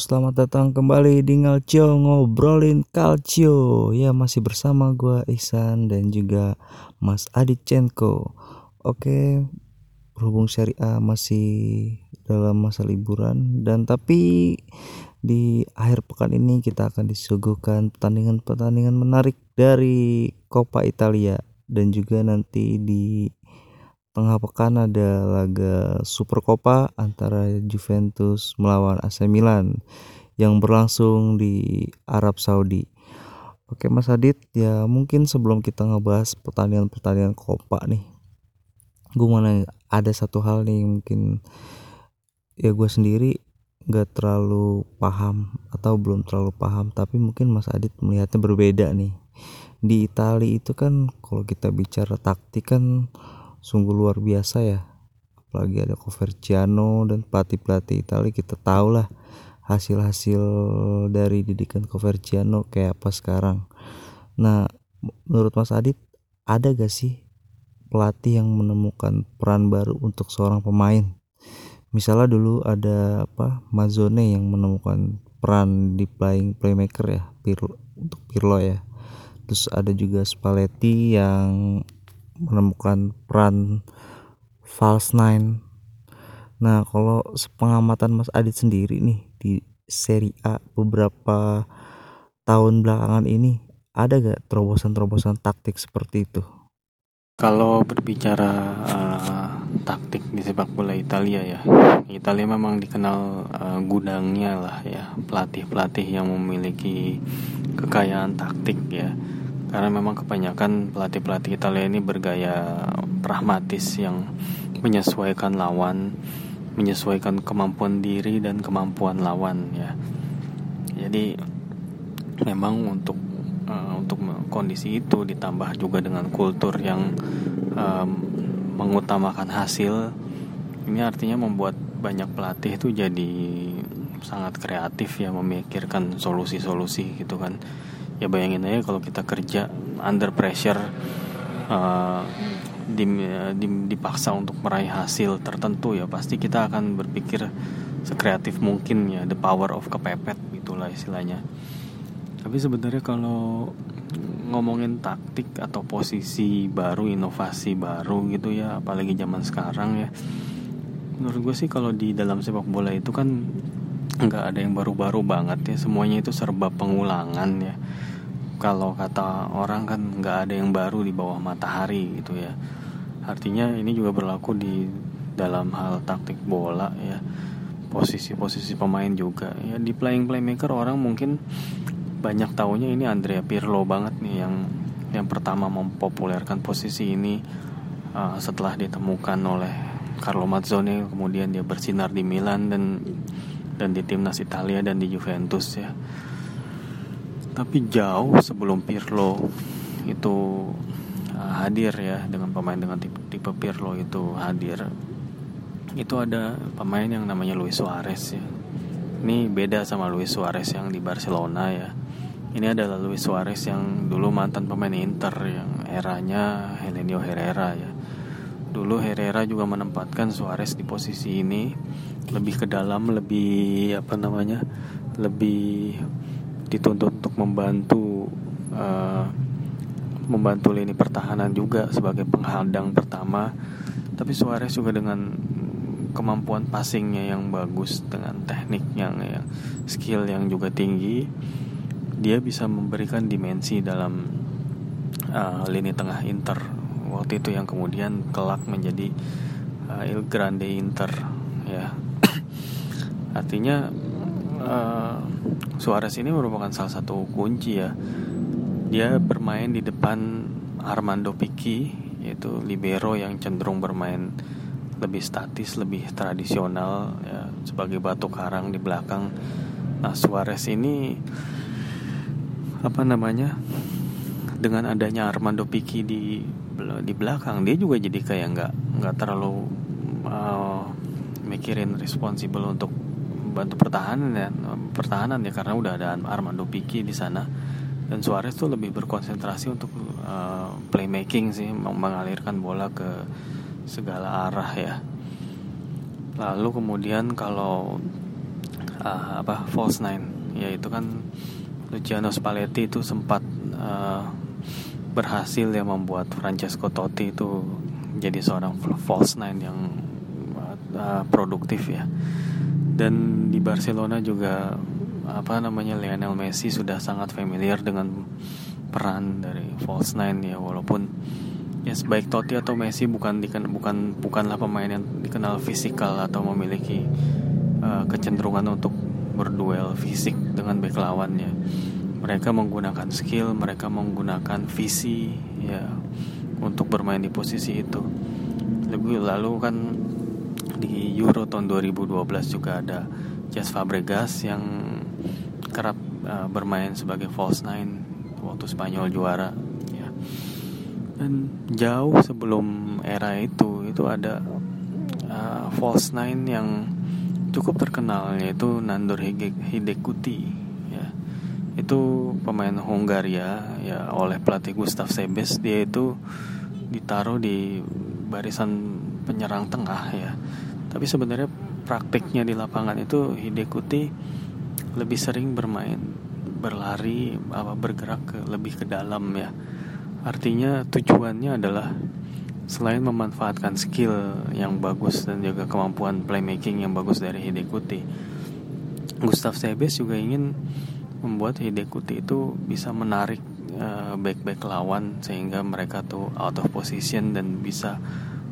Selamat datang kembali di Ngalcio ngobrolin Calcio. Ya, masih bersama gua Ihsan dan juga Mas Adit Cenko. Oke, berhubung Seri A masih dalam masa liburan dan tapi di akhir pekan ini kita akan disuguhkan pertandingan-pertandingan menarik dari Coppa Italia dan juga nanti di tengah pekan ada laga Super Copa antara Juventus melawan AC Milan yang berlangsung di Arab Saudi. Oke Mas Adit, ya mungkin sebelum kita ngebahas pertandingan-pertandingan Copa nih, gue mana ada satu hal nih mungkin ya gue sendiri nggak terlalu paham atau belum terlalu paham, tapi mungkin Mas Adit melihatnya berbeda nih. Di Italia itu kan kalau kita bicara taktik kan sungguh luar biasa ya. Apalagi ada Coverciano dan pelatih-pelatih Italia kita tahu lah hasil-hasil dari didikan Coverciano kayak apa sekarang. Nah menurut Mas Adit ada gak sih pelatih yang menemukan peran baru untuk seorang pemain? Misalnya dulu ada apa Mazzone yang menemukan peran di playing playmaker ya Pirlo, untuk Pirlo ya. Terus ada juga Spalletti yang menemukan peran false nine. Nah, kalau sepengamatan Mas Adit sendiri nih di seri A beberapa tahun belakangan ini ada gak terobosan-terobosan taktik seperti itu? Kalau berbicara uh, taktik di sepak bola Italia ya, Italia memang dikenal uh, gudangnya lah ya pelatih-pelatih yang memiliki kekayaan taktik ya karena memang kebanyakan pelatih-pelatih Italia ini bergaya pragmatis yang menyesuaikan lawan, menyesuaikan kemampuan diri dan kemampuan lawan ya. Jadi memang untuk uh, untuk kondisi itu ditambah juga dengan kultur yang um, mengutamakan hasil, ini artinya membuat banyak pelatih itu jadi sangat kreatif ya memikirkan solusi-solusi gitu kan ya bayangin aja kalau kita kerja under pressure uh, di, di, dipaksa untuk meraih hasil tertentu ya pasti kita akan berpikir sekreatif mungkin ya the power of kepepet itulah istilahnya. Tapi sebenarnya kalau ngomongin taktik atau posisi baru inovasi baru gitu ya apalagi zaman sekarang ya menurut gue sih kalau di dalam sepak bola itu kan nggak ada yang baru-baru banget ya semuanya itu serba pengulangan ya kalau kata orang kan nggak ada yang baru di bawah matahari gitu ya. Artinya ini juga berlaku di dalam hal taktik bola ya. Posisi-posisi pemain juga. Ya di playing playmaker orang mungkin banyak tahunya ini Andrea Pirlo banget nih yang yang pertama mempopulerkan posisi ini uh, setelah ditemukan oleh Carlo Mazzone kemudian dia bersinar di Milan dan dan di timnas Italia dan di Juventus ya tapi jauh sebelum Pirlo itu uh, hadir ya dengan pemain dengan tipe, tipe Pirlo itu hadir. Itu ada pemain yang namanya Luis Suarez ya. Ini beda sama Luis Suarez yang di Barcelona ya. Ini adalah Luis Suarez yang dulu mantan pemain Inter yang eranya Helenio Herrera ya. Dulu Herrera juga menempatkan Suarez di posisi ini lebih ke dalam lebih apa namanya lebih dituntut untuk membantu uh, membantu lini pertahanan juga sebagai penghadang pertama. Tapi Suarez juga dengan kemampuan passingnya yang bagus dengan teknik yang, yang skill yang juga tinggi dia bisa memberikan dimensi dalam uh, lini tengah Inter. Waktu itu yang kemudian kelak menjadi uh, Il Grande Inter ya. Artinya uh, Suarez ini merupakan salah satu kunci ya. Dia bermain di depan Armando Piqui yaitu libero yang cenderung bermain lebih statis, lebih tradisional ya, sebagai batu karang di belakang. Nah, Suarez ini apa namanya? Dengan adanya Armando Piqui di di belakang, dia juga jadi kayak nggak nggak terlalu uh, mikirin responsibel untuk bantu pertahanan ya pertahanan ya karena udah ada Armando Piqui di sana. Dan Suarez tuh lebih berkonsentrasi untuk uh, playmaking sih mengalirkan bola ke segala arah ya. Lalu kemudian kalau uh, apa false nine yaitu kan Luciano Spalletti itu sempat uh, berhasil ya membuat Francesco Totti itu jadi seorang false nine yang uh, produktif ya dan di Barcelona juga apa namanya Lionel Messi sudah sangat familiar dengan peran dari false nine ya walaupun ya sebaik Totti atau Messi bukan diken, bukan bukanlah pemain yang dikenal fisikal atau memiliki uh, kecenderungan untuk berduel fisik dengan back lawannya. Mereka menggunakan skill, mereka menggunakan visi ya untuk bermain di posisi itu. Lebih lalu kan di Euro tahun 2012 juga ada Jas Fabregas yang kerap uh, bermain sebagai false nine waktu Spanyol juara ya. Dan jauh sebelum era itu itu ada uh, false nine yang cukup terkenal yaitu Nandor Hidekuti ya. Itu pemain Hungaria ya oleh pelatih Gustav Sebes. Dia itu ditaruh di barisan penyerang tengah ya tapi sebenarnya praktiknya di lapangan itu Hidekuti lebih sering bermain berlari apa bergerak ke lebih ke dalam ya. Artinya tujuannya adalah Selain memanfaatkan skill yang bagus dan juga kemampuan playmaking yang bagus dari Hidekuti, Gustav Sebes juga ingin membuat Hidekuti itu bisa menarik uh, back-back lawan sehingga mereka tuh out of position dan bisa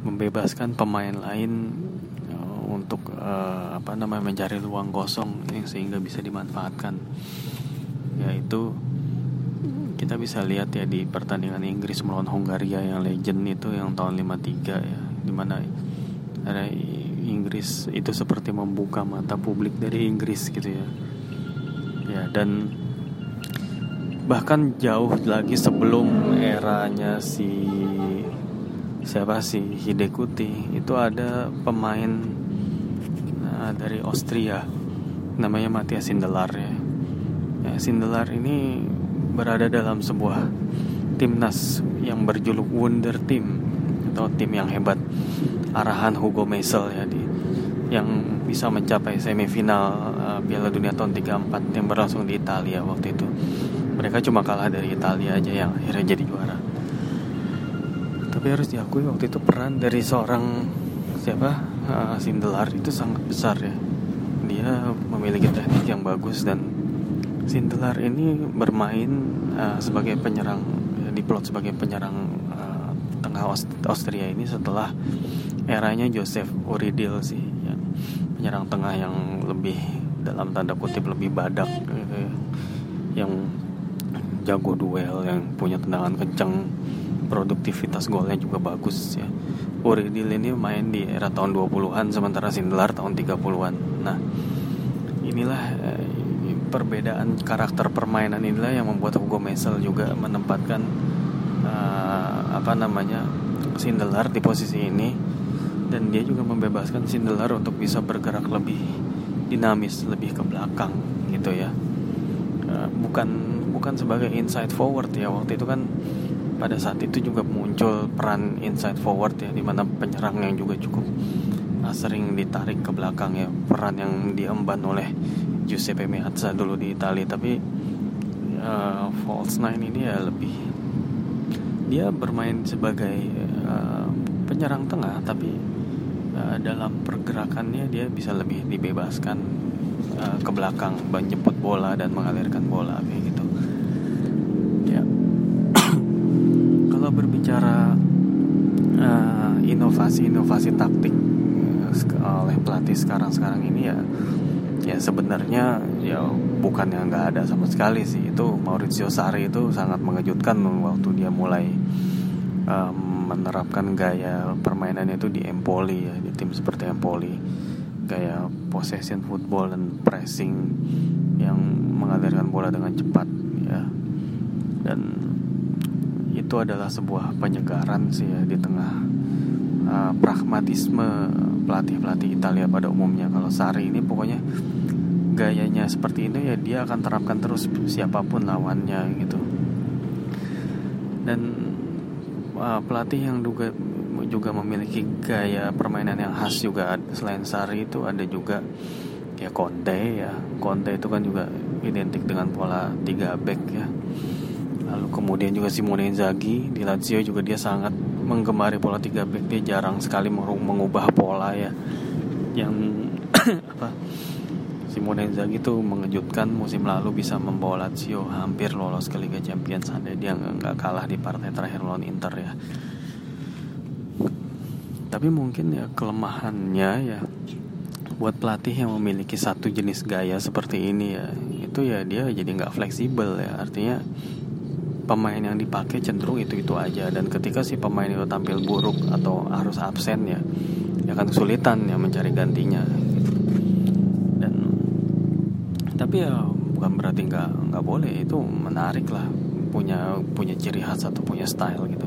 membebaskan pemain lain untuk uh, apa namanya mencari ruang kosong sehingga bisa dimanfaatkan. Yaitu kita bisa lihat ya di pertandingan Inggris melawan Hungaria yang legend itu yang tahun 53 ya di mana ada Inggris itu seperti membuka mata publik dari Inggris gitu ya ya dan bahkan jauh lagi sebelum eranya si siapa sih Hidekuti itu ada pemain dari Austria namanya Matthias Sindelar ya. ya Sindelar ini berada dalam sebuah timnas yang berjuluk Wonder Team atau tim yang hebat arahan Hugo Meisel ya di yang bisa mencapai semifinal uh, Piala Dunia tahun 34 yang berlangsung di Italia waktu itu. Mereka cuma kalah dari Italia aja yang akhirnya jadi juara. Tapi harus diakui waktu itu peran dari seorang siapa uh, Sindelar itu sangat besar ya. Dia memiliki teknik yang bagus dan Sindelar ini bermain uh, sebagai penyerang diplot sebagai penyerang uh, tengah Aust Austria ini setelah eranya Joseph Uridil sih ya. penyerang tengah yang lebih dalam tanda kutip lebih badak gitu ya. yang jago duel yang punya tendangan kencang produktivitas golnya juga bagus ya. Uridil ini main di era tahun 20-an sementara Sindelar tahun 30-an nah inilah eh, perbedaan karakter permainan inilah yang membuat Hugo Mesel juga menempatkan uh, apa namanya Sindelar di posisi ini. Dan dia juga membebaskan Sindelar untuk bisa bergerak lebih dinamis lebih ke belakang gitu ya. Uh, bukan bukan sebagai inside forward ya. Waktu itu kan pada saat itu juga muncul peran inside forward ya di mana penyerang yang juga cukup uh, sering ditarik ke belakang ya. Peran yang diemban oleh Giuseppe Meazza dulu di Italia. Tapi uh, false nine ini ya lebih dia bermain sebagai uh, penyerang tengah. Tapi uh, dalam pergerakannya dia bisa lebih dibebaskan uh, ke belakang menjemput bola dan mengalirkan bola kayak gitu ya kalau berbicara inovasi-inovasi uh, taktik oleh pelatih sekarang-sekarang ini ya ya sebenarnya ya bukan yang nggak ada sama sekali sih. Itu Maurizio Sarri itu sangat mengejutkan waktu dia mulai um, menerapkan gaya permainannya itu di Empoli ya di tim seperti Empoli. Gaya possession football dan pressing yang mengalirkan bola dengan cepat ya. Dan itu adalah sebuah penyegaran sih ya di tengah uh, pragmatisme pelatih-pelatih Italia pada umumnya. Kalau Sarri ini pokoknya gayanya seperti ini ya dia akan terapkan terus siapa pun lawannya gitu. Dan uh, pelatih yang juga juga memiliki gaya permainan yang khas juga selain Sari itu ada juga ya Conte ya. Conte itu kan juga identik dengan pola 3 back ya kemudian juga Simone Inzaghi di Lazio juga dia sangat menggemari pola 3 back. Dia jarang sekali mengubah pola ya. Yang apa? Simone Inzaghi itu mengejutkan musim lalu bisa membawa Lazio hampir lolos ke Liga Champions. Ada dia nggak kalah di partai terakhir lawan Inter ya. Tapi mungkin ya kelemahannya ya buat pelatih yang memiliki satu jenis gaya seperti ini ya itu ya dia jadi nggak fleksibel ya. Artinya pemain yang dipakai cenderung itu itu aja. Dan ketika si pemain itu tampil buruk atau harus absen ya ya akan kesulitan ya mencari gantinya. Dan tapi ya bukan berarti nggak nggak boleh. Itu menarik lah. Punya punya ciri khas atau punya style gitu.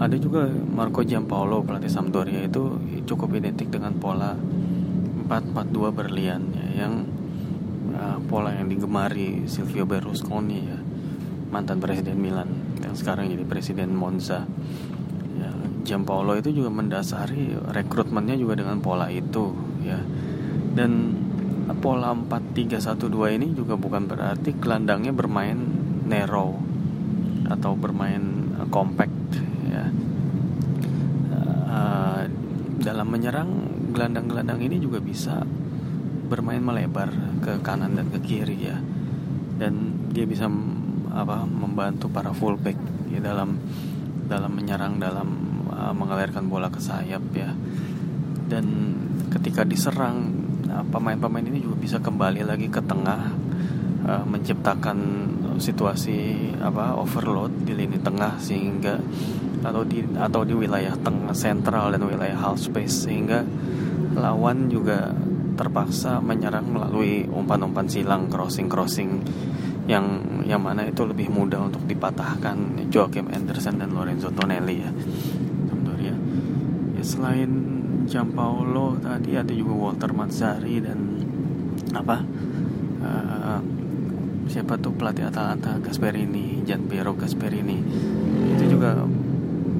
Ada juga Marco Giampaolo pelatih Sampdoria itu cukup identik dengan pola 4-4-2 berlian ya, yang uh, pola yang digemari Silvio Berlusconi ya mantan presiden Milan yang sekarang jadi presiden Monza. Ya, Giampaolo itu juga mendasari rekrutmennya juga dengan pola itu ya. Dan pola 4-3-1-2 ini juga bukan berarti gelandangnya bermain narrow atau bermain compact ya. Uh, dalam menyerang gelandang-gelandang ini juga bisa bermain melebar ke kanan dan ke kiri ya. Dan dia bisa apa membantu para fullback ya dalam dalam menyerang dalam uh, mengalirkan bola ke sayap ya. Dan ketika diserang pemain-pemain ini juga bisa kembali lagi ke tengah uh, menciptakan situasi apa overload di lini tengah sehingga atau di atau di wilayah tengah sentral dan wilayah half space sehingga lawan juga terpaksa menyerang melalui umpan-umpan silang crossing-crossing yang yang mana itu lebih mudah untuk dipatahkan Joachim Anderson dan Lorenzo Tonelli ya Sampdoria. Ya selain Giampaolo tadi ada juga Walter Mazzari dan apa uh, siapa tuh pelatih Atalanta Gasperini Gianpiero Gasperini. Itu juga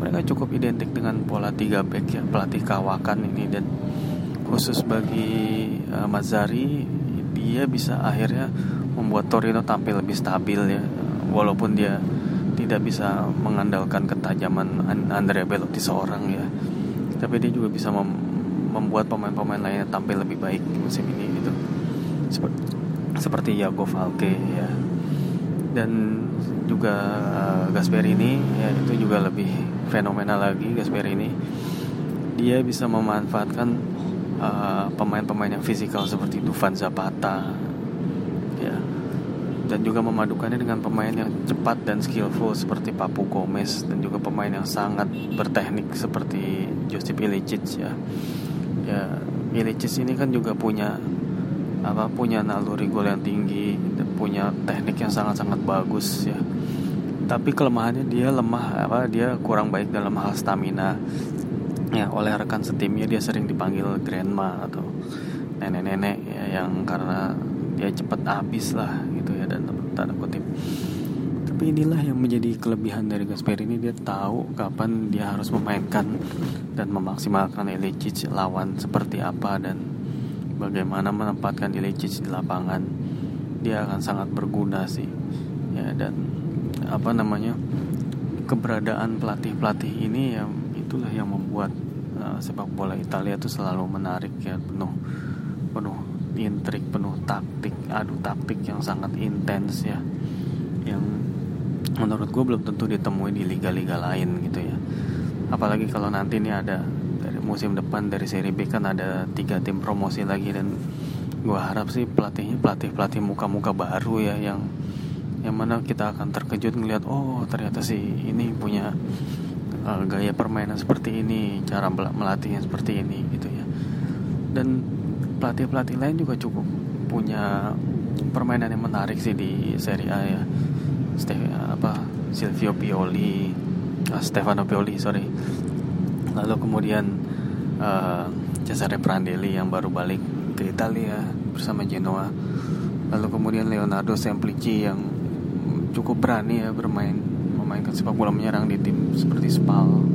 mereka cukup identik dengan pola 3 back ya pelatih kawakan ini. Dan khusus bagi uh, Mazzari dia bisa akhirnya membuat Torino tampil lebih stabil ya walaupun dia tidak bisa mengandalkan ketajaman Andrea Belotti seorang ya. Tapi dia juga bisa mem membuat pemain-pemain lainnya tampil lebih baik musim ini gitu. Seperti seperti Yago Falke ya. Dan juga uh, Gasperini ya itu juga lebih fenomenal lagi Gasperini. Dia bisa memanfaatkan uh, pemain-pemain yang fisikal seperti Dufan Zapata dan juga memadukannya dengan pemain yang cepat dan skillful seperti Papu Gomez dan juga pemain yang sangat berteknik seperti Josip Ilicic ya. Ya Ilicic ini kan juga punya apa punya naluri gol yang tinggi punya teknik yang sangat-sangat bagus ya. Tapi kelemahannya dia lemah apa dia kurang baik dalam hal stamina. Ya oleh rekan setimnya dia sering dipanggil grandma atau nenek-nenek ya, yang karena dia cepat habis lah tanda kutip. Tapi inilah yang menjadi kelebihan dari Gasper ini dia tahu kapan dia harus memainkan dan memaksimalkan Ilicic lawan seperti apa dan bagaimana menempatkan Ilicic di lapangan. Dia akan sangat berguna sih. Ya dan apa namanya keberadaan pelatih-pelatih ini ya itulah yang membuat uh, sepak bola Italia itu selalu menarik ya penuh penuh intrik penuh taktik. Adu taktik yang sangat intens ya. Yang menurut gue belum tentu ditemui di liga-liga lain gitu ya. Apalagi kalau nanti ini ada musim depan dari seri B kan ada tiga tim promosi lagi dan gue harap sih pelatihnya pelatih pelatih muka-muka baru ya yang yang mana kita akan terkejut ngelihat oh ternyata sih ini punya uh, gaya permainan seperti ini cara melatihnya seperti ini gitu ya. Dan pelatih pelatih lain juga cukup punya permainan yang menarik sih di Serie A ya. Ste apa Silvio Pioli uh, Stefano Pioli sorry. Lalu kemudian uh, Cesare Prandelli yang baru balik ke Italia bersama Genoa. Lalu kemudian Leonardo Semplici yang cukup berani ya bermain memainkan sepak bola menyerang di tim seperti Spal.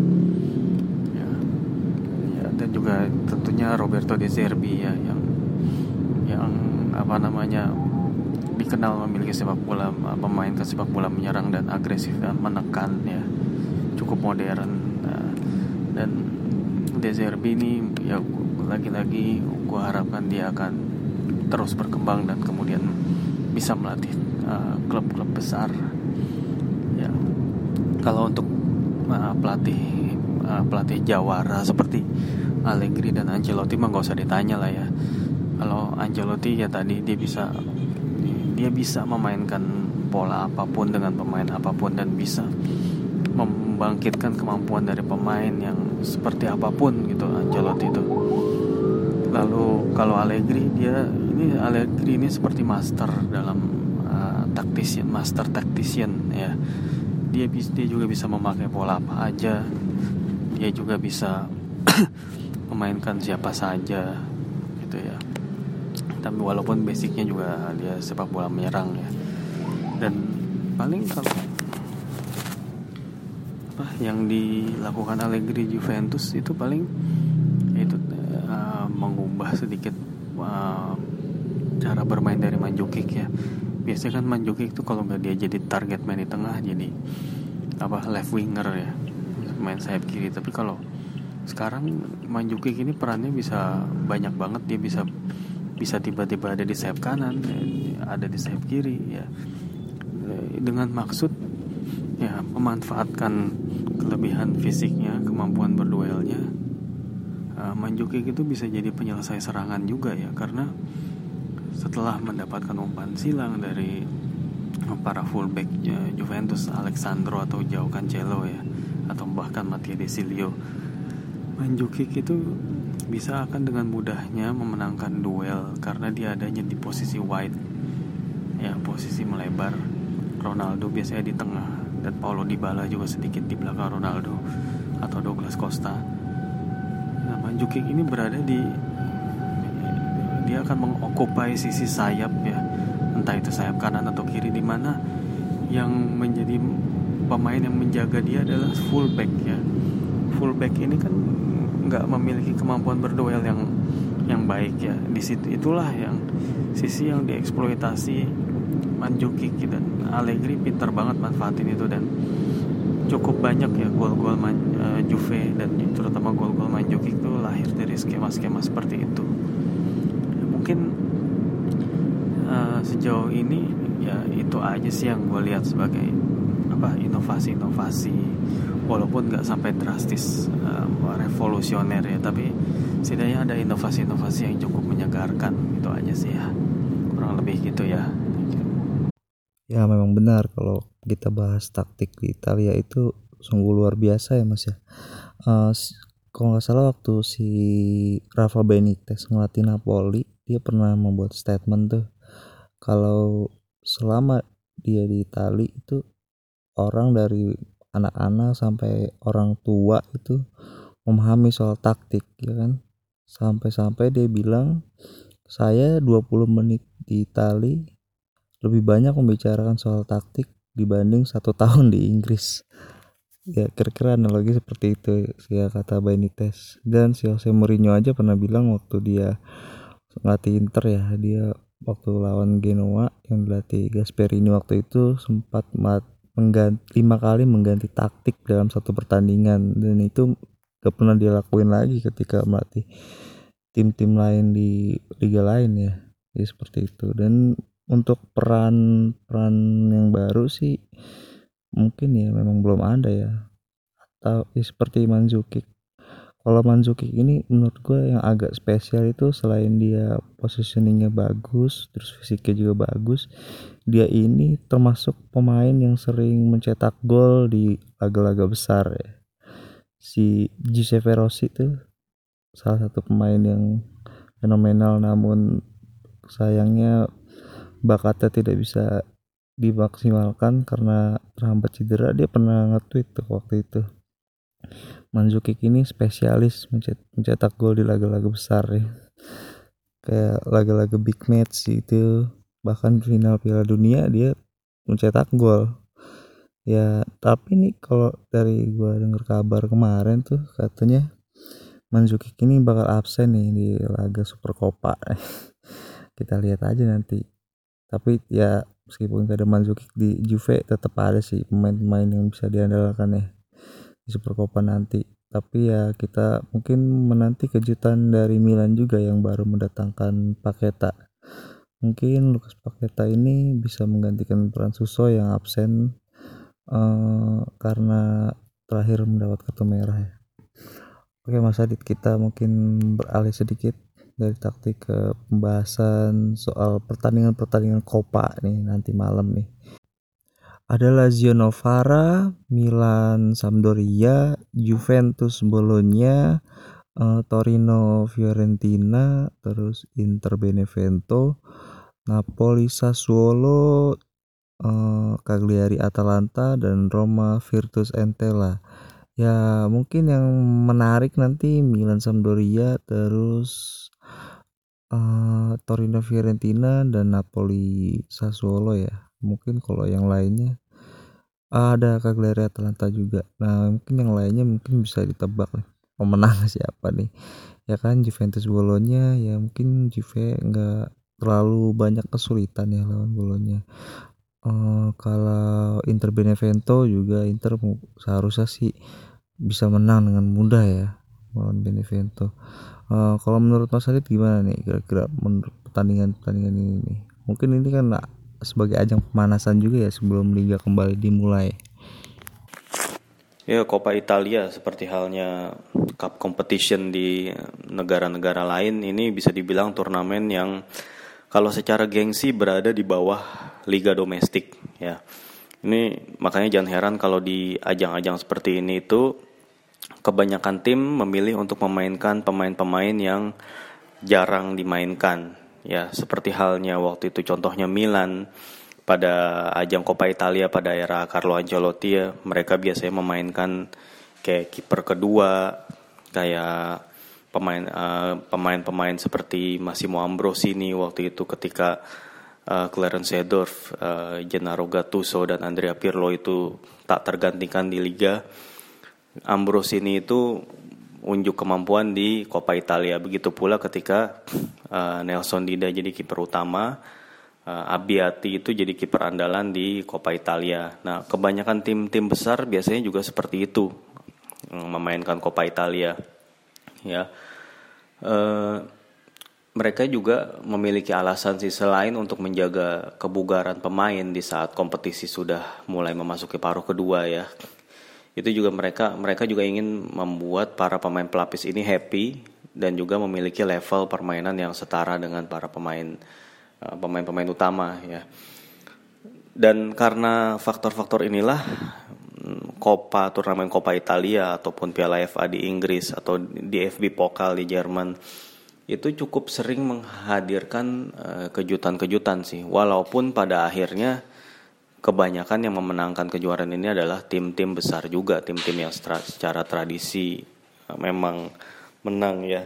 Ya, ya dan juga tentunya Roberto De Zerbi ya yang apa namanya dikenal memiliki sepak bola pemain ke sepak bola menyerang dan agresif dan menekan ya. Cukup modern nah, dan Deserbi ini ya lagi-lagi gue harapkan dia akan terus berkembang dan kemudian bisa melatih uh, klub-klub uh, besar ya. Kalau untuk uh, pelatih uh, pelatih jawara seperti Allegri dan Ancelotti mah gak usah ditanya lah ya kalau Ancelotti ya tadi dia bisa dia bisa memainkan pola apa pun dengan pemain apa pun dan bisa membangkitkan kemampuan dari pemain yang seperti apa pun gitu Ancelotti itu. Lalu kalau Allegri dia ini Allegri ini seperti master dalam uh, tactician master tactician ya. Dia dia juga bisa memakai pola apa aja. Dia juga bisa memainkan siapa saja tapi walaupun basicnya juga dia sepak bola menyerang ya. Dan paling kalau apa yang dilakukan Allegri Juventus itu paling itu uh, mengubah sedikit uh, cara bermain dari Manjukik ya. Biasanya kan Manjukik itu kalau nggak dia jadi target main di tengah jadi apa left winger ya. Main sayap kiri. Tapi kalau sekarang Manjukik ini perannya bisa banyak banget. Dia bisa bisa tiba-tiba ada di sayap kanan ada di sayap kiri ya. Dengan maksud ya memanfaatkan kelebihan fisiknya kemampuan berduelnya uh, Manjukik itu bisa jadi penyelesai serangan juga ya. Karena setelah mendapatkan umpan silang dari para fullback Juventus Alexandro atau Jao Cancelo ya atau bahkan Mattia Desilio Manjukik itu bisa akan dengan mudahnya memenangkan duel karena dia adanya di posisi wide. Ya posisi melebar. Ronaldo biasanya di tengah dan Paulo Dybala juga sedikit di belakang Ronaldo atau Douglas Costa. Nah Manjukik ini berada di dia akan mengokupai sisi sayap ya. Entah itu sayap kanan atau kiri di mana yang menjadi pemain yang menjaga dia adalah fullback ya. Fullback ini kan nggak memiliki kemampuan berduel yang yang baik ya. Di situ itulah yang sisi yang dieksploitasi Manjukik dan Allegri. Pintar banget manfaatin itu dan cukup banyak ya gol-gol uh, Juve dan terutama gol-gol Manjukik itu lahir dari skema-skema seperti itu. Mungkin uh, sejauh ini ya itu aja sih yang gue lihat sebagai apa inovasi-inovasi walaupun nggak sampai drastis uh, revolusioner ya tapi setidaknya ada inovasi-inovasi yang cukup menyegarkan itu aja sih ya. Kurang lebih gitu ya. Ya memang benar kalau kita bahas taktik di Italia itu sungguh luar biasa ya mas ya. Uh, kalau nggak salah waktu si Rafa Benitez ngelatih Napoli dia pernah membuat statement tuh kalau selama dia di Italia itu orang dari anak-anak sampai orang tua itu memahami soal taktik ya kan? Sampai-sampai dia bilang saya 20 menit di Itali lebih banyak membicarakan soal taktik dibanding satu tahun di Inggris. Ya kira-kira analogi seperti itu ya kata Benitez. Dan si Jose Mourinho aja pernah bilang waktu dia ngelatih Inter ya dia waktu lawan Genoa yang dilatih Gasperini waktu itu sempat mat mengganti lima kali mengganti taktik dalam satu pertandingan. Dan itu gak pernah dia lakuin lagi ketika melatih tim-tim lain di liga lain ya. Jadi seperti itu. Dan untuk peran peran yang baru sih mungkin ya memang belum ada ya. Atau ya seperti Manzukic kalau Manzukic ini menurut gue yang agak spesial itu selain dia positioningnya bagus terus fisiknya juga bagus dia ini termasuk pemain yang sering mencetak gol di laga-laga besar ya. Si Giuseppe Rossi itu salah satu pemain yang fenomenal namun sayangnya bakatnya tidak bisa dimaksimalkan karena terhambat cedera. Dia pernah nge-tweet waktu itu Manzukic ini spesialis mencetak gol di laga-laga besar ya. Kayak laga-laga big match itu bahkan final Piala Dunia dia mencetak gol. Ya tapi nih kalau dari gua dengar kabar kemarin tuh katanya Manzukic ini bakal absen nih di laga Super Copa kita lihat aja nanti. Tapi ya meskipun gak ada Mandzukic di Juve tetap ada sih pemain-pemain yang bisa diandalkan ya Supercopa nanti. Tapi ya kita mungkin menanti kejutan dari Milan juga yang baru mendatangkan Paketa mungkin Lukas Paketa ini bisa menggantikan peran Suso yang absen uh, karena terakhir mendapat kartu merah ya. Oke Mas Adit kita mungkin beralih sedikit dari taktik ke pembahasan soal pertandingan-pertandingan Copa nih nanti malam nih ada Lazio Novara, Milan Sampdoria, Juventus Bologna, uh, Torino Fiorentina, terus Inter Benevento, Napoli Sassuolo, uh, Cagliari Atalanta dan Roma Virtus Entella. Ya mungkin yang menarik nanti Milan Sampdoria terus uh, Torino Fiorentina dan Napoli Sassuolo ya mungkin kalau yang lainnya ada Cagliari Atalanta juga. Nah mungkin yang lainnya mungkin bisa ditebak nih pemenang siapa nih? Ya kan Juventus Bolonya ya mungkin Juve nggak terlalu banyak kesulitan ya lawan Bolonya uh, kalau Inter Benevento juga Inter seharusnya sih bisa menang dengan mudah ya lawan Benevento. Uh, kalau menurut Mas Adit gimana nih kira-kira menurut pertandingan pertandingan ini nih? Mungkin ini kan sebagai ajang pemanasan juga ya sebelum liga kembali dimulai. Ya, Coppa Italia seperti halnya cup competition di negara-negara lain ini bisa dibilang turnamen yang kalau secara gengsi berada di bawah liga domestik ya. Ini makanya jangan heran kalau di ajang-ajang seperti ini itu kebanyakan tim memilih untuk memainkan pemain-pemain yang jarang dimainkan ya seperti halnya waktu itu. Contohnya Milan pada ajang Coppa Italia pada era Carlo Ancelotti ya mereka biasanya memainkan kayak kiper kedua kayak pemain uh, pemain-pemain seperti Massimo Ambrosini waktu itu ketika uh, Clarence Seedorf, uh, Gennaro Gattuso dan Andrea Pirlo itu tak tergantikan di liga. Ambrosini itu unjuk kemampuan di Coppa Italia. Begitu pula ketika uh, Nelson Dida jadi kiper utama, uh, Abiati itu jadi kiper andalan di Coppa Italia. Nah, kebanyakan tim-tim besar biasanya juga seperti itu memainkan Coppa Italia. Ya. Uh, mereka juga memiliki alasan sih selain untuk menjaga kebugaran pemain di saat kompetisi sudah mulai memasuki paruh kedua ya itu juga mereka mereka juga ingin membuat para pemain pelapis ini happy dan juga memiliki level permainan yang setara dengan para pemain uh, pemain-pemain utama ya. Dan karena faktor-faktor inilah mm, Copa turnamen Coppa Italia ataupun Piala FA di Inggris atau di FB Pokal di Jerman itu cukup sering menghadirkan uh, kejutan-kejutan sih walaupun pada akhirnya kebanyakan yang memenangkan kejuaraan ini adalah tim-tim besar juga, tim-tim yang secara tradisi eh, memang menang ya.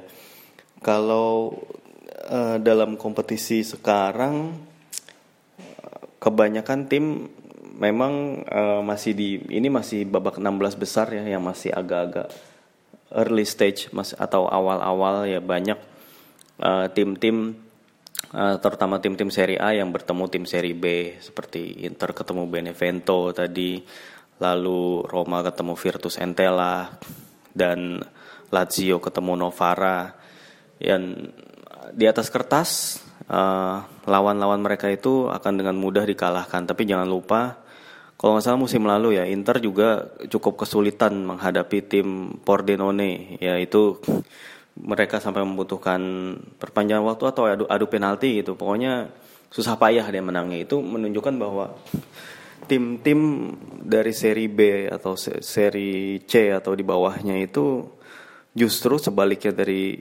Kalau uh, dalam kompetisi sekarang kebanyakan tim memang uh, masih di ini masih babak 16 besar ya yang masih agak-agak early stage atau awal-awal ya banyak tim-tim uh, uh, terutama tim-tim Serie A yang bertemu tim Serie B seperti Inter ketemu Benevento tadi, lalu Roma ketemu Virtus Entella dan Lazio ketemu Novara. Dan di atas kertas eh, lawan-lawan mereka itu akan dengan mudah dikalahkan. Tapi jangan lupa kalau nggak salah musim lalu ya Inter juga cukup kesulitan menghadapi tim Pordenone yaitu mereka sampai membutuhkan perpanjangan waktu atau adu, adu penalti gitu. Pokoknya susah payah dia menangnya itu menunjukkan bahwa tim-tim dari seri B atau seri C atau di bawahnya itu justru sebaliknya dari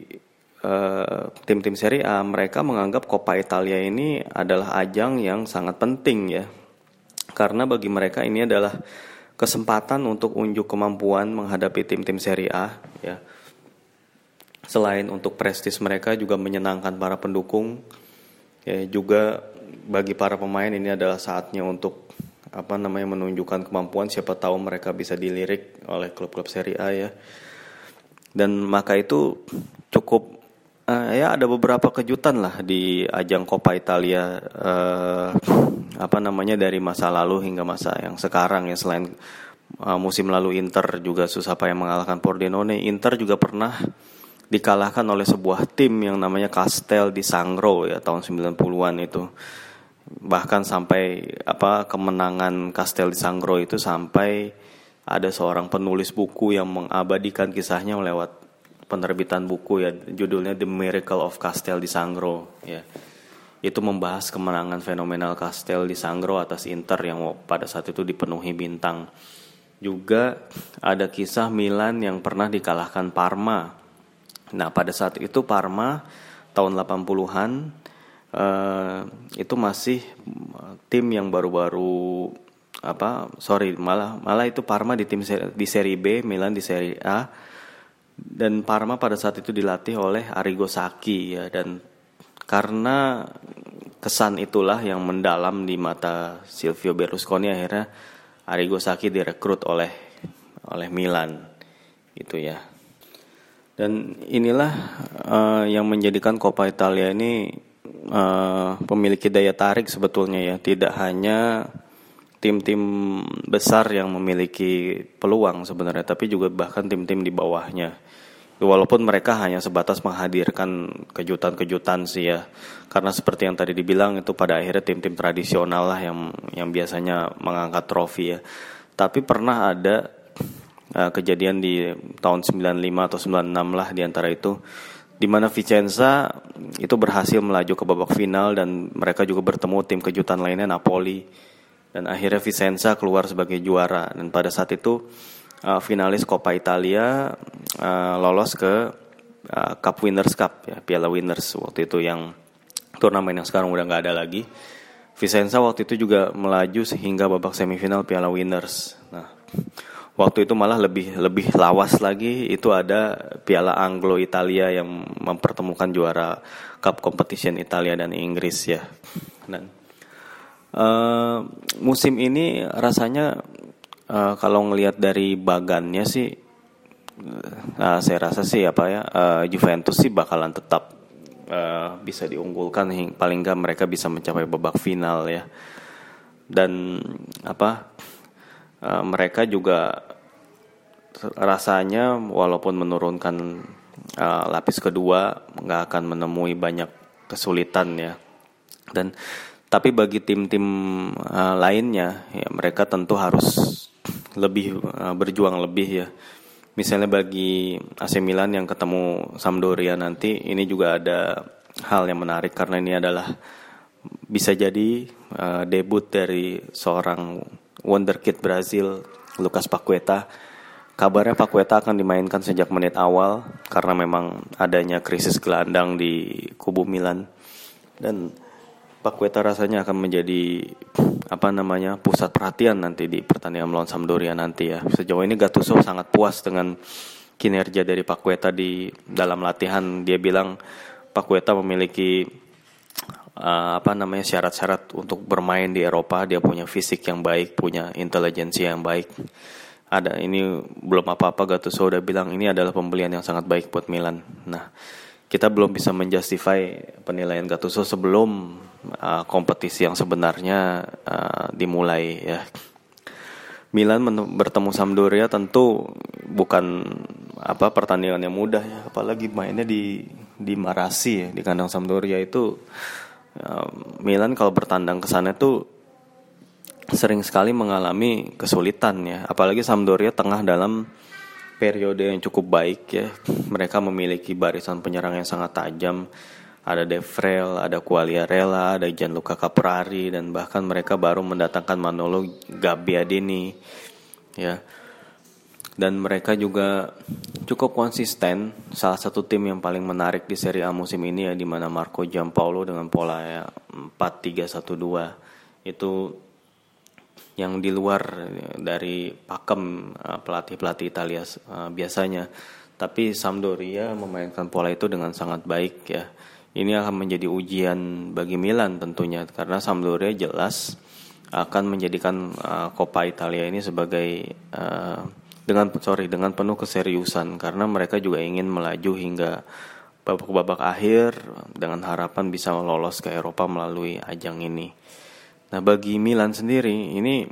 uh, tim-tim seri A mereka menganggap Coppa Italia ini adalah ajang yang sangat penting ya. Karena bagi mereka ini adalah kesempatan untuk unjuk kemampuan menghadapi tim-tim seri A ya selain untuk prestis mereka juga menyenangkan para pendukung. Ya juga bagi para pemain ini adalah saatnya untuk apa namanya menunjukkan kemampuan. Siapa tahu mereka bisa dilirik oleh klub-klub Serie A ya. Dan maka itu cukup uh, ya ada beberapa kejutan lah di ajang Coppa Italia uh, apa namanya dari masa lalu hingga masa yang sekarang ya. Selain uh, musim lalu Inter juga susah payah mengalahkan Pordenone Inter juga pernah dikalahkan oleh sebuah tim yang namanya Castel di Sangro ya tahun 90-an itu. Bahkan sampai apa kemenangan Castel di Sangro itu sampai ada seorang penulis buku yang mengabadikan kisahnya lewat penerbitan buku ya judulnya The Miracle of Castel di Sangro ya. Itu membahas kemenangan fenomenal Castel di Sangro atas Inter yang pada saat itu dipenuhi bintang. Juga ada kisah Milan yang pernah dikalahkan Parma nah pada saat itu Parma tahun 80-an eh, itu masih tim yang baru-baru apa sorry malah malah itu Parma di tim di seri B Milan di seri A. Dan Parma pada saat itu dilatih oleh Arrigo Sacchi ya dan karena kesan itulah yang mendalam di mata Silvio Berlusconi akhirnya Arrigo Sacchi direkrut oleh oleh Milan gitu ya dan inilah uh, yang menjadikan Coppa Italia ini uh, memiliki daya tarik sebetulnya ya. Tidak hanya tim-tim besar yang memiliki peluang sebenarnya tapi juga bahkan tim-tim di bawahnya. Walaupun mereka hanya sebatas menghadirkan kejutan-kejutan sih ya. Karena seperti yang tadi dibilang itu pada akhirnya tim-tim tradisional lah yang yang biasanya mengangkat trofi ya. Tapi pernah ada uh, kejadian di tahun 95 atau 96 lah di antara itu. Di mana Vicenza itu berhasil melaju ke babak final dan mereka juga bertemu tim kejutan lainnya Napoli. Dan akhirnya Vicenza keluar sebagai juara. Dan pada saat itu uh, finalis Coppa Italia uh, lolos ke uh, Cup Winners Cup ya Piala Winners waktu itu yang turnamen yang sekarang udah nggak ada lagi. Vicenza waktu itu juga melaju sehingga babak semifinal Piala Winners. Nah waktu itu malah lebih lebih lawas lagi. Itu ada Piala Anglo Italia yang mempertemukan juara Cup Competition Italia dan Inggris ya. Dan Uh, musim ini rasanya uh, kalau ngelihat dari bagannya sih, uh, saya rasa sih apa ya uh, Juventus sih bakalan tetap uh, bisa diunggulkan, paling nggak mereka bisa mencapai babak final ya. Dan apa uh, mereka juga rasanya walaupun menurunkan uh, lapis kedua nggak akan menemui banyak kesulitan ya. Dan tapi bagi tim-tim uh, lainnya, ya mereka tentu harus lebih uh, berjuang lebih ya. Misalnya bagi AC Milan yang ketemu Sampdoria nanti, ini juga ada hal yang menarik karena ini adalah bisa jadi uh, debut dari seorang wonderkid Brazil, Lucas Paqueta. Kabarnya Paqueta akan dimainkan sejak menit awal karena memang adanya krisis gelandang di kubu Milan dan Paqueta rasanya akan menjadi apa namanya pusat perhatian nanti di pertandingan melawan Sampdoria nanti ya. Sejauh ini Gattuso sangat puas dengan kinerja dari Paqueta di dalam latihan. Dia bilang Paqueta memiliki uh, apa namanya syarat-syarat untuk bermain di Eropa. Dia punya fisik yang baik, punya intelijensi yang baik. Ada ini belum apa-apa Gattuso udah bilang ini adalah pembelian yang sangat baik buat Milan. Nah, kita belum bisa menjustify penilaian Gattuso sebelum uh, kompetisi yang sebenarnya uh, dimulai ya. Milan bertemu Sampdoria tentu bukan apa pertandingan yang mudah ya, apalagi mainnya di di Marasi ya, di kandang Sampdoria itu Milan kalau bertandang ke sana tuh sering sekali mengalami kesulitan ya, apalagi Sampdoria tengah dalam periode yang cukup baik ya. Mereka memiliki barisan penyerang yang sangat tajam. Ada Devrel, ada Quagliarella, ada Gianluca Caprari dan bahkan mereka baru mendatangkan Manolo Gabbiadini ya. Dan mereka juga cukup konsisten. Salah satu tim yang paling menarik di Serie A musim ini ya di mana Marco Giampaolo dengan pola ya 4-3-1-2 itu yang di luar dari pakem uh, pelatih-pelatih Italia uh, biasanya. Tapi Sampdoria memainkan pola itu dengan sangat baik ya. Ini akan menjadi ujian bagi Milan tentunya karena Sampdoria jelas akan menjadikan uh, Coppa Italia ini sebagai uh, dengan sorry dengan penuh keseriusan karena mereka juga ingin melaju hingga babak-babak akhir dengan harapan bisa lolos ke Eropa melalui ajang ini. Nah bagi Milan sendiri ini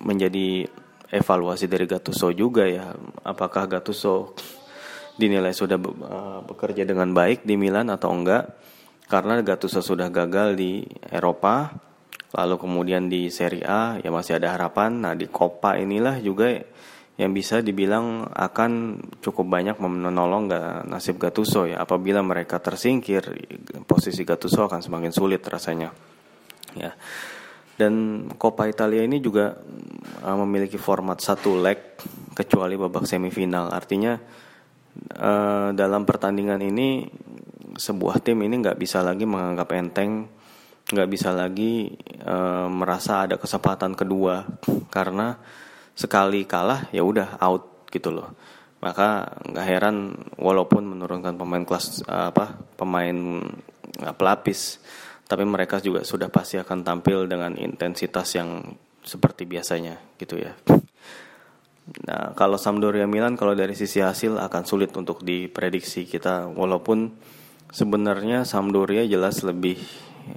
menjadi evaluasi dari Gattuso juga ya. Apakah Gattuso dinilai sudah uh, bekerja dengan baik di Milan atau enggak? Karena Gattuso sudah gagal di Eropa, lalu kemudian di Serie A ya masih ada harapan. Nah di Coppa inilah juga yang bisa dibilang akan cukup banyak menolong nasib Gattuso ya. Apabila mereka tersingkir, posisi Gattuso akan semakin sulit rasanya. Ya. Dan Coppa Italia ini juga uh, memiliki format satu leg kecuali babak semifinal. Artinya uh, dalam pertandingan ini sebuah tim ini nggak bisa lagi menganggap enteng, nggak bisa lagi uh, merasa ada kesempatan kedua karena sekali kalah ya udah out gitu loh. Maka nggak heran walaupun menurunkan pemain kelas apa pemain uh, pelapis tapi mereka juga sudah pasti akan tampil dengan intensitas yang seperti biasanya gitu ya. Nah, kalau Sampdoria Milan kalau dari sisi hasil akan sulit untuk diprediksi kita walaupun sebenarnya Sampdoria jelas lebih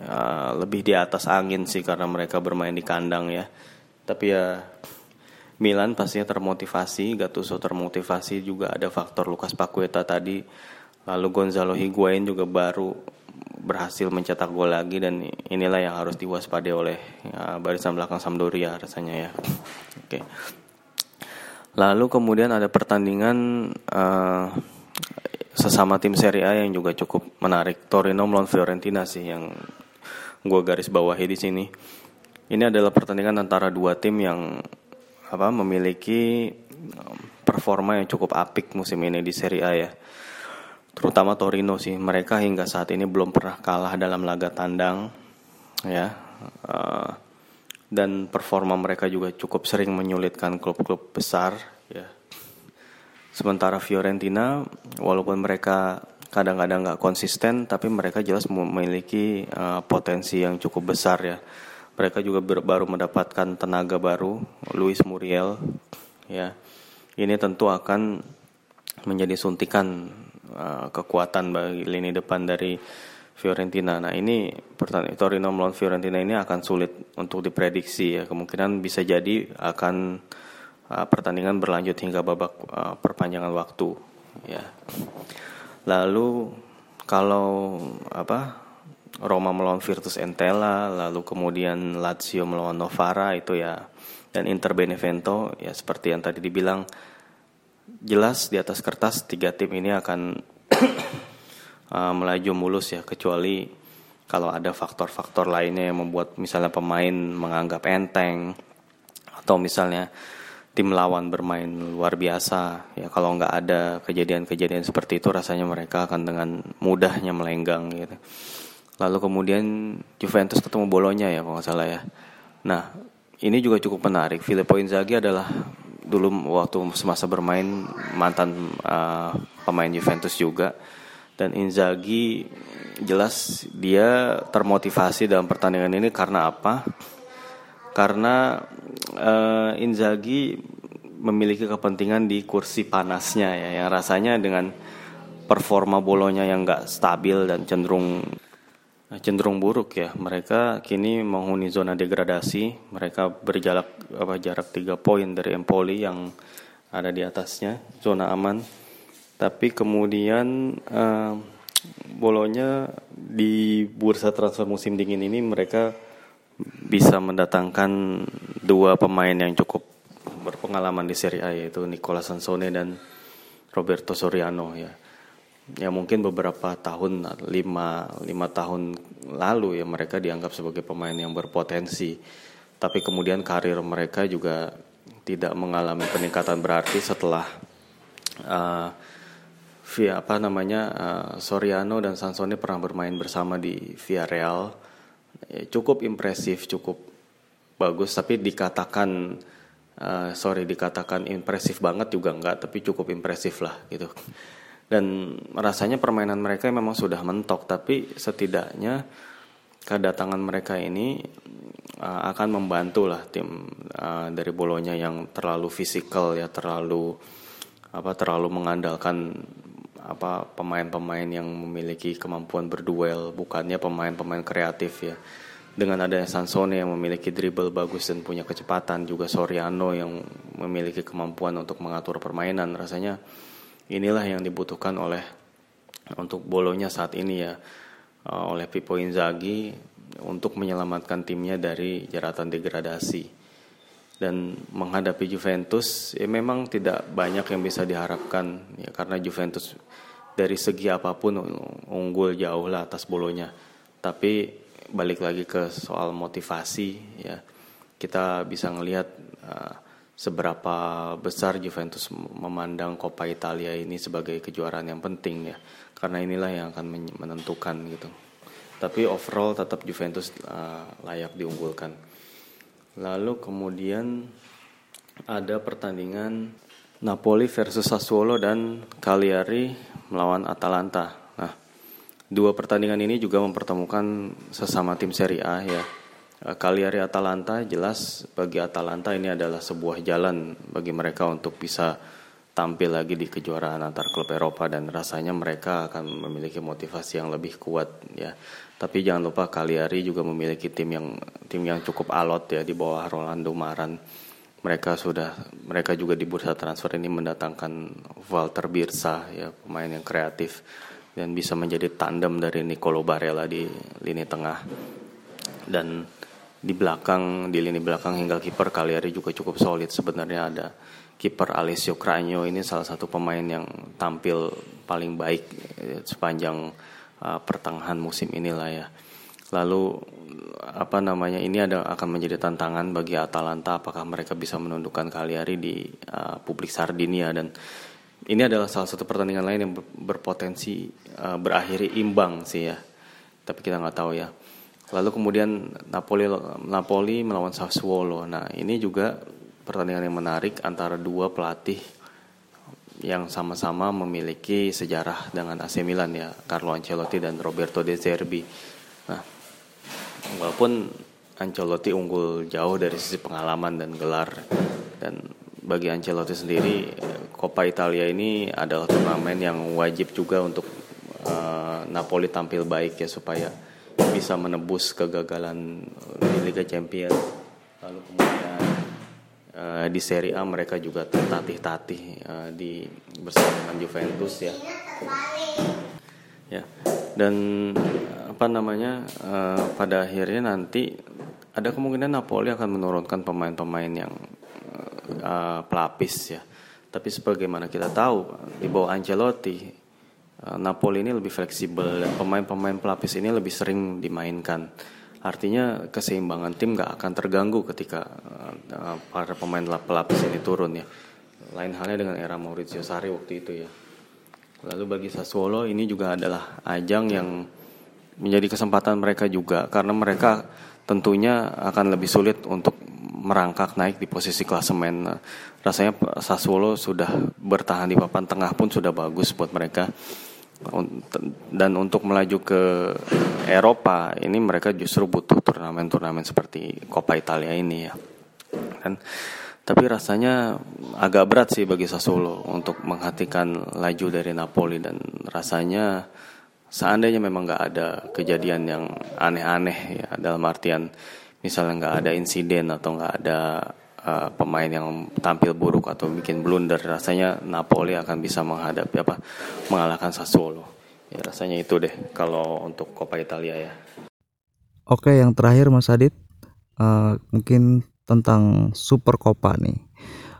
uh, lebih di atas angin sih karena mereka bermain di kandang ya. Tapi ya Milan pastinya termotivasi, Gattuso termotivasi juga ada faktor Lukas Paqueta tadi. Lalu Gonzalo Higuain juga baru berhasil mencetak gol lagi dan inilah yang harus diwaspadai oleh ya, barisan belakang Sampdoria rasanya ya. Oke. Lalu kemudian ada pertandingan uh, sesama tim Serie A yang juga cukup menarik Torino melawan Fiorentina sih yang gue garis bawahi di sini. Ini adalah pertandingan antara dua tim yang apa memiliki performa yang cukup apik musim ini di Serie A ya. Terutama Torino sih. Mereka hingga saat ini belum pernah kalah dalam laga tandang ya. Uh, dan performa mereka juga cukup sering menyulitkan klub-klub besar ya. Sementara Fiorentina walaupun mereka kadang-kadang nggak konsisten tapi mereka jelas memiliki uh, potensi yang cukup besar ya mereka juga baru mendapatkan tenaga baru Luis Muriel ya ini tentu akan menjadi suntikan Uh, kekuatan bagi lini depan dari Fiorentina. Nah ini pertandingan Torino melawan Fiorentina ini akan sulit untuk diprediksi ya. Kemungkinan bisa jadi akan uh, pertandingan berlanjut hingga babak uh, perpanjangan waktu ya. Lalu kalau apa Roma melawan Virtus Entella, lalu kemudian Lazio melawan Novara itu ya. Dan Inter Benevento ya seperti yang tadi dibilang jelas di atas kertas tiga tim ini akan uh, melaju mulus ya kecuali kalau ada faktor-faktor lainnya yang membuat misalnya pemain menganggap enteng atau misalnya tim lawan bermain luar biasa ya kalau nggak ada kejadian-kejadian seperti itu rasanya mereka akan dengan mudahnya melenggang gitu lalu kemudian Juventus ketemu Bolonya ya kalau nggak salah ya. Nah ini juga cukup menarik. Filippo Inzaghi adalah dulu waktu semasa bermain mantan uh, pemain Juventus juga. Dan Inzaghi jelas dia termotivasi dalam pertandingan ini karena apa? Karena uh, Inzaghi memiliki kepentingan di kursi panasnya ya yang rasanya dengan performa bolonya yang gak stabil dan cenderung cenderung buruk ya. Mereka kini menghuni zona degradasi. Mereka berjarak apa jarak 3 poin dari Empoli yang ada di atasnya, zona aman. Tapi kemudian uh, bolonya di bursa transfer musim dingin ini mereka bisa mendatangkan dua pemain yang cukup berpengalaman di Serie A yaitu Nicola Sansone dan Roberto Soriano ya ya mungkin beberapa tahun lima lima tahun lalu ya mereka dianggap sebagai pemain yang berpotensi. Tapi kemudian karir mereka juga tidak mengalami peningkatan berarti setelah uh, via apa namanya uh, Soriano dan Sansone pernah bermain bersama di Villarreal. Ya, cukup impresif cukup bagus tapi dikatakan uh, sorry dikatakan impresif banget juga enggak tapi cukup impresif lah gitu dan rasanya permainan mereka memang sudah mentok tapi setidaknya kedatangan mereka ini uh, akan membantu lah tim uh, dari Bolonya yang terlalu fisikal ya terlalu apa terlalu mengandalkan apa pemain-pemain yang memiliki kemampuan berduel bukannya pemain-pemain kreatif ya. Dengan adanya Sansone yang memiliki dribble bagus dan punya kecepatan juga Soriano yang memiliki kemampuan untuk mengatur permainan rasanya inilah yang dibutuhkan oleh untuk bolonya saat ini ya uh, oleh Pippo Inzaghi untuk menyelamatkan timnya dari jeratan degradasi. Dan menghadapi Juventus ya memang tidak banyak yang bisa diharapkan ya karena Juventus dari segi apa pun unggul jauh lah atas bolonya. Tapi balik lagi ke soal motivasi ya kita bisa ngelihat uh, seberapa besar Juventus memandang Coppa Italia ini sebagai kejuaraan yang penting ya. Karena inilah yang akan menentukan gitu. Tapi overall tetap Juventus uh, layak diunggulkan. Lalu kemudian ada pertandingan Napoli versus Sassuolo dan Cagliari melawan Atalanta. Dua pertandingan ini juga mempertemukan sesama tim Serie A ya. Eh, Cagliari Atalanta jelas bagi Atalanta ini adalah sebuah jalan bagi mereka untuk bisa tampil lagi di kejuaraan antar klub Eropa dan rasanya mereka akan memiliki motivasi yang lebih kuat ya. Tapi jangan lupa Cagliari juga memiliki tim yang tim yang cukup alot ya di bawah Rolando Maran. Mereka sudah mereka juga di bursa transfer ini mendatangkan Walter Birsa ya pemain yang kreatif dan bisa menjadi tandem dari Nicolo Barella di lini tengah dan di belakang di lini belakang hingga kiper Cagliari juga cukup solid sebenarnya ada kiper Alessio Cragno ini salah satu pemain yang tampil paling baik eh, sepanjang uh, pertengahan musim inilah ya lalu apa namanya ini ada akan menjadi tantangan bagi Atalanta apakah mereka bisa menundukkan Cagliari di uh, publik Sardinia dan ini adalah salah satu pertandingan lain yang berpotensi uh, berakhiri imbang sih ya. Tapi kita nggak tahu ya. Lalu kemudian Napoli Napoli melawan Sassuolo. Nah ini juga pertandingan yang menarik antara dua pelatih yang sama-sama memiliki sejarah dengan AC Milan ya, Carlo Ancelotti dan Roberto De Zerbi. Nah, walaupun Ancelotti unggul jauh dari sisi pengalaman dan gelar dan bagi Ancelotti sendiri Coppa Italia ini adalah turnamen yang wajib juga untuk uh, Napoli tampil baik ya supaya bisa menebus kegagalan di Liga Champions. Lalu kemudian uh, di Serie A mereka juga tertatih-tatih uh, di bersama dengan Juventus ya. Ya. Dan apa namanya pada akhirnya nanti ada kemungkinan Napoli akan menurunkan pemain-pemain yang pelapis ya tapi sebagaimana kita tahu di bawah Ancelotti eh, Napoli ini lebih fleksibel dan pemain-pemain pelapis ini lebih sering dimainkan. Artinya keseimbangan tim gak akan terganggu ketika uh, para pemain pelapis ini turun ya. Lain halnya dengan era Maurizio Sarri waktu itu ya. Lalu bagi Sassuolo ini juga adalah ajang yang menjadi kesempatan mereka juga karena mereka tentunya akan lebih sulit untuk merangkak naik di posisi klasemen. Rasanya Sassuolo sudah bertahan di papan tengah pun sudah bagus buat mereka. Dan untuk melaju ke Eropa ini mereka justru butuh turnamen-turnamen seperti Coppa Italia ini ya. Dan tapi rasanya agak berat sih bagi Sassuolo untuk menghatikan laju dari Napoli dan rasanya seandainya memang nggak ada kejadian yang aneh-aneh ya dalam artian misalnya nggak ada insiden atau nggak ada uh, pemain yang tampil buruk atau bikin blunder rasanya Napoli akan bisa menghadapi apa? Mengalahkan Sassuolo. Ya rasanya itu deh kalau untuk Coppa Italia ya. Oke yang terakhir Mas Adit uh, mungkin tentang Super Coppa nih.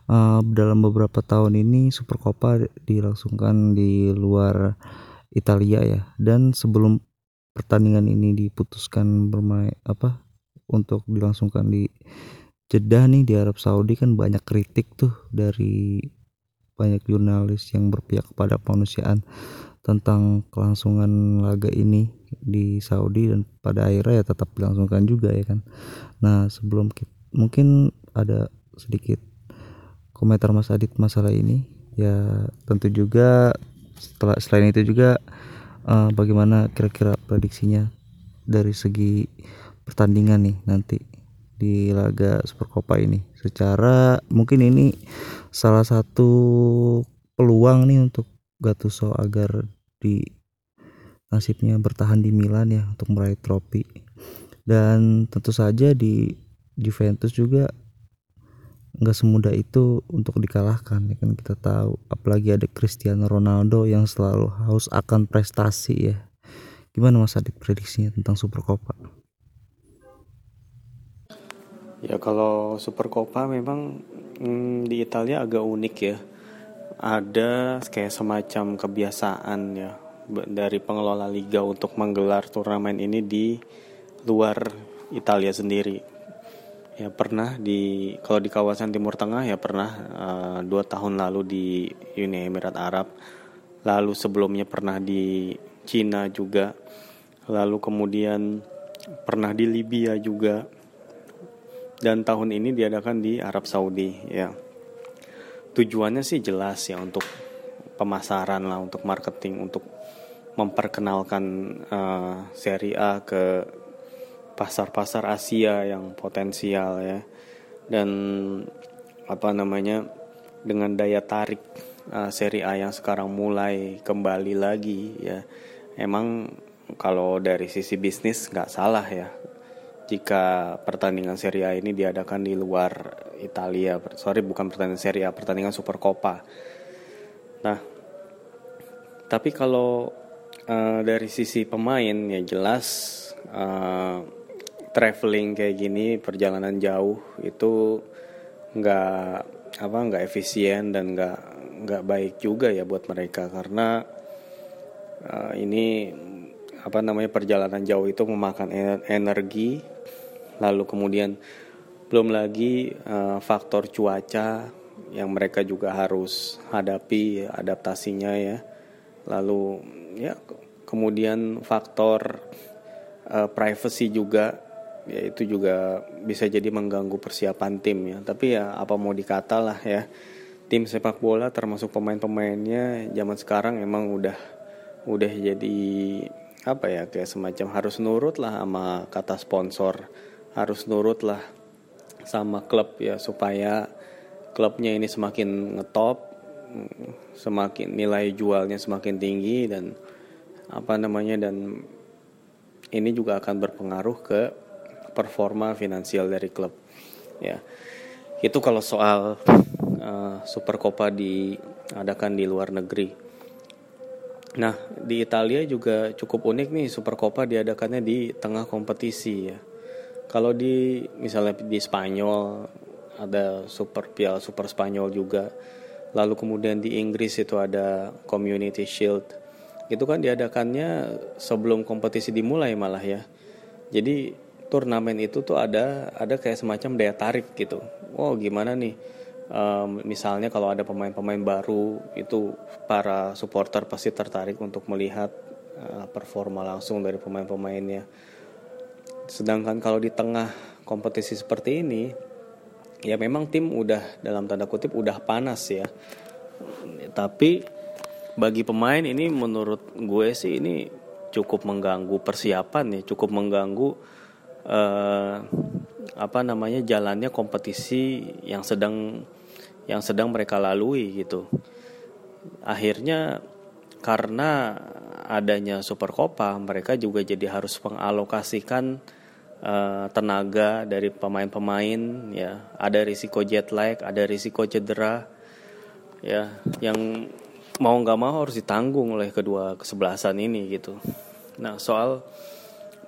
Uh, dalam beberapa tahun ini Super Coppa dilangsungkan di luar Italia ya. Dan sebelum pertandingan ini diputuskan bermain apa untuk dilangsungkan di Jeddah nih di Arab Saudi kan banyak kritik tuh dari banyak jurnalis yang berpihak kepada kemanusiaan tentang kelangsungan laga ini di Saudi dan pada akhirnya ya tetap dilangsungkan juga ya kan. Nah sebelum kita, mungkin ada sedikit komentar Mas Adit masalah ini ya tentu juga setelah selain itu juga uh, bagaimana kira-kira prediksinya dari segi pertandingan nih nanti di laga Super Copa ini. Secara mungkin ini salah satu peluang nih untuk Gattuso agar di nasibnya bertahan di Milan ya untuk meraih trofi. Dan tentu saja di Juventus juga nggak semudah itu untuk dikalahkan ya kan? Kita tahu apalagi ada Cristiano Ronaldo yang selalu haus akan prestasi ya. Gimana Mas Adit prediksinya tentang Super Copa ya kalau Super Copa memang hmm, di Italia agak unik ya. Ada kayak semacam kebiasaan ya dari pengelola liga untuk menggelar turnamen ini di luar Italia sendiri. Ya pernah di kalau di kawasan Timur Tengah ya pernah uh, dua tahun lalu di Uni Emirat Arab. Lalu sebelumnya pernah di Cina juga. Lalu kemudian pernah di Libya juga dan tahun ini diadakan di Arab Saudi ya. Tujuannya sih jelas ya untuk pemasaran lah untuk marketing untuk memperkenalkan uh, Serie A ke pasar-pasar Asia yang potensial ya. Dan apa namanya dengan daya tarik uh, seri A yang sekarang mulai kembali lagi ya. Emang kalau dari sisi bisnis nggak salah ya jika pertandingan Serie A ini diadakan di luar Italia. Sorry bukan pertandingan Serie A pertandingan Super Copa nah tapi kalau uh, dari sisi pemain ya jelas uh, traveling kayak gini perjalanan jauh itu nggak apa nggak efisien dan nggak nggak baik juga ya buat mereka. Karena uh, ini apa namanya perjalanan jauh itu memakan energi. Lalu kemudian belum lagi uh, faktor cuaca yang mereka juga harus hadapi adaptasinya ya. Lalu ya kemudian faktor uh, privacy juga ya itu juga bisa jadi mengganggu persiapan tim ya. Tapi ya apa mau dikata lah ya tim sepak bola termasuk pemain-pemainnya zaman sekarang emang udah udah jadi apa ya kayak semacam harus nurut lah sama kata sponsor. Harus nurut lah sama klub ya supaya klubnya ini semakin ngetop semakin nilai jualnya semakin tinggi dan apa namanya dan ini juga akan berpengaruh ke performa finansial dari klub ya. Itu kalau soal uh, Super Copa diadakan di luar negeri nah di Italia juga cukup unik nih Super Copa diadakannya di tengah kompetisi ya kalau di misalnya di Spanyol ada Super Piala Super Spanyol juga lalu kemudian di Inggris itu ada Community Shield itu kan diadakannya sebelum kompetisi dimulai malah ya jadi turnamen itu tuh ada ada kayak semacam daya tarik gitu. Oh gimana nih? Um, misalnya kalau ada pemain-pemain baru itu para supporter pasti tertarik untuk melihat uh, performa langsung dari pemain-pemainnya. Sedangkan kalau di tengah kompetisi seperti ini, ya memang tim udah dalam tanda kutip udah panas ya. Tapi bagi pemain ini menurut gue sih ini cukup mengganggu persiapan ya, cukup mengganggu uh, apa namanya jalannya kompetisi yang sedang yang sedang mereka lalui gitu. Akhirnya karena adanya Super Copa, mereka juga jadi harus mengalokasikan uh, tenaga dari pemain-pemain ya. Ada risiko jet lag, ada risiko cedera ya yang mau nggak mau harus ditanggung oleh kedua kesebelasan ini gitu. Nah, soal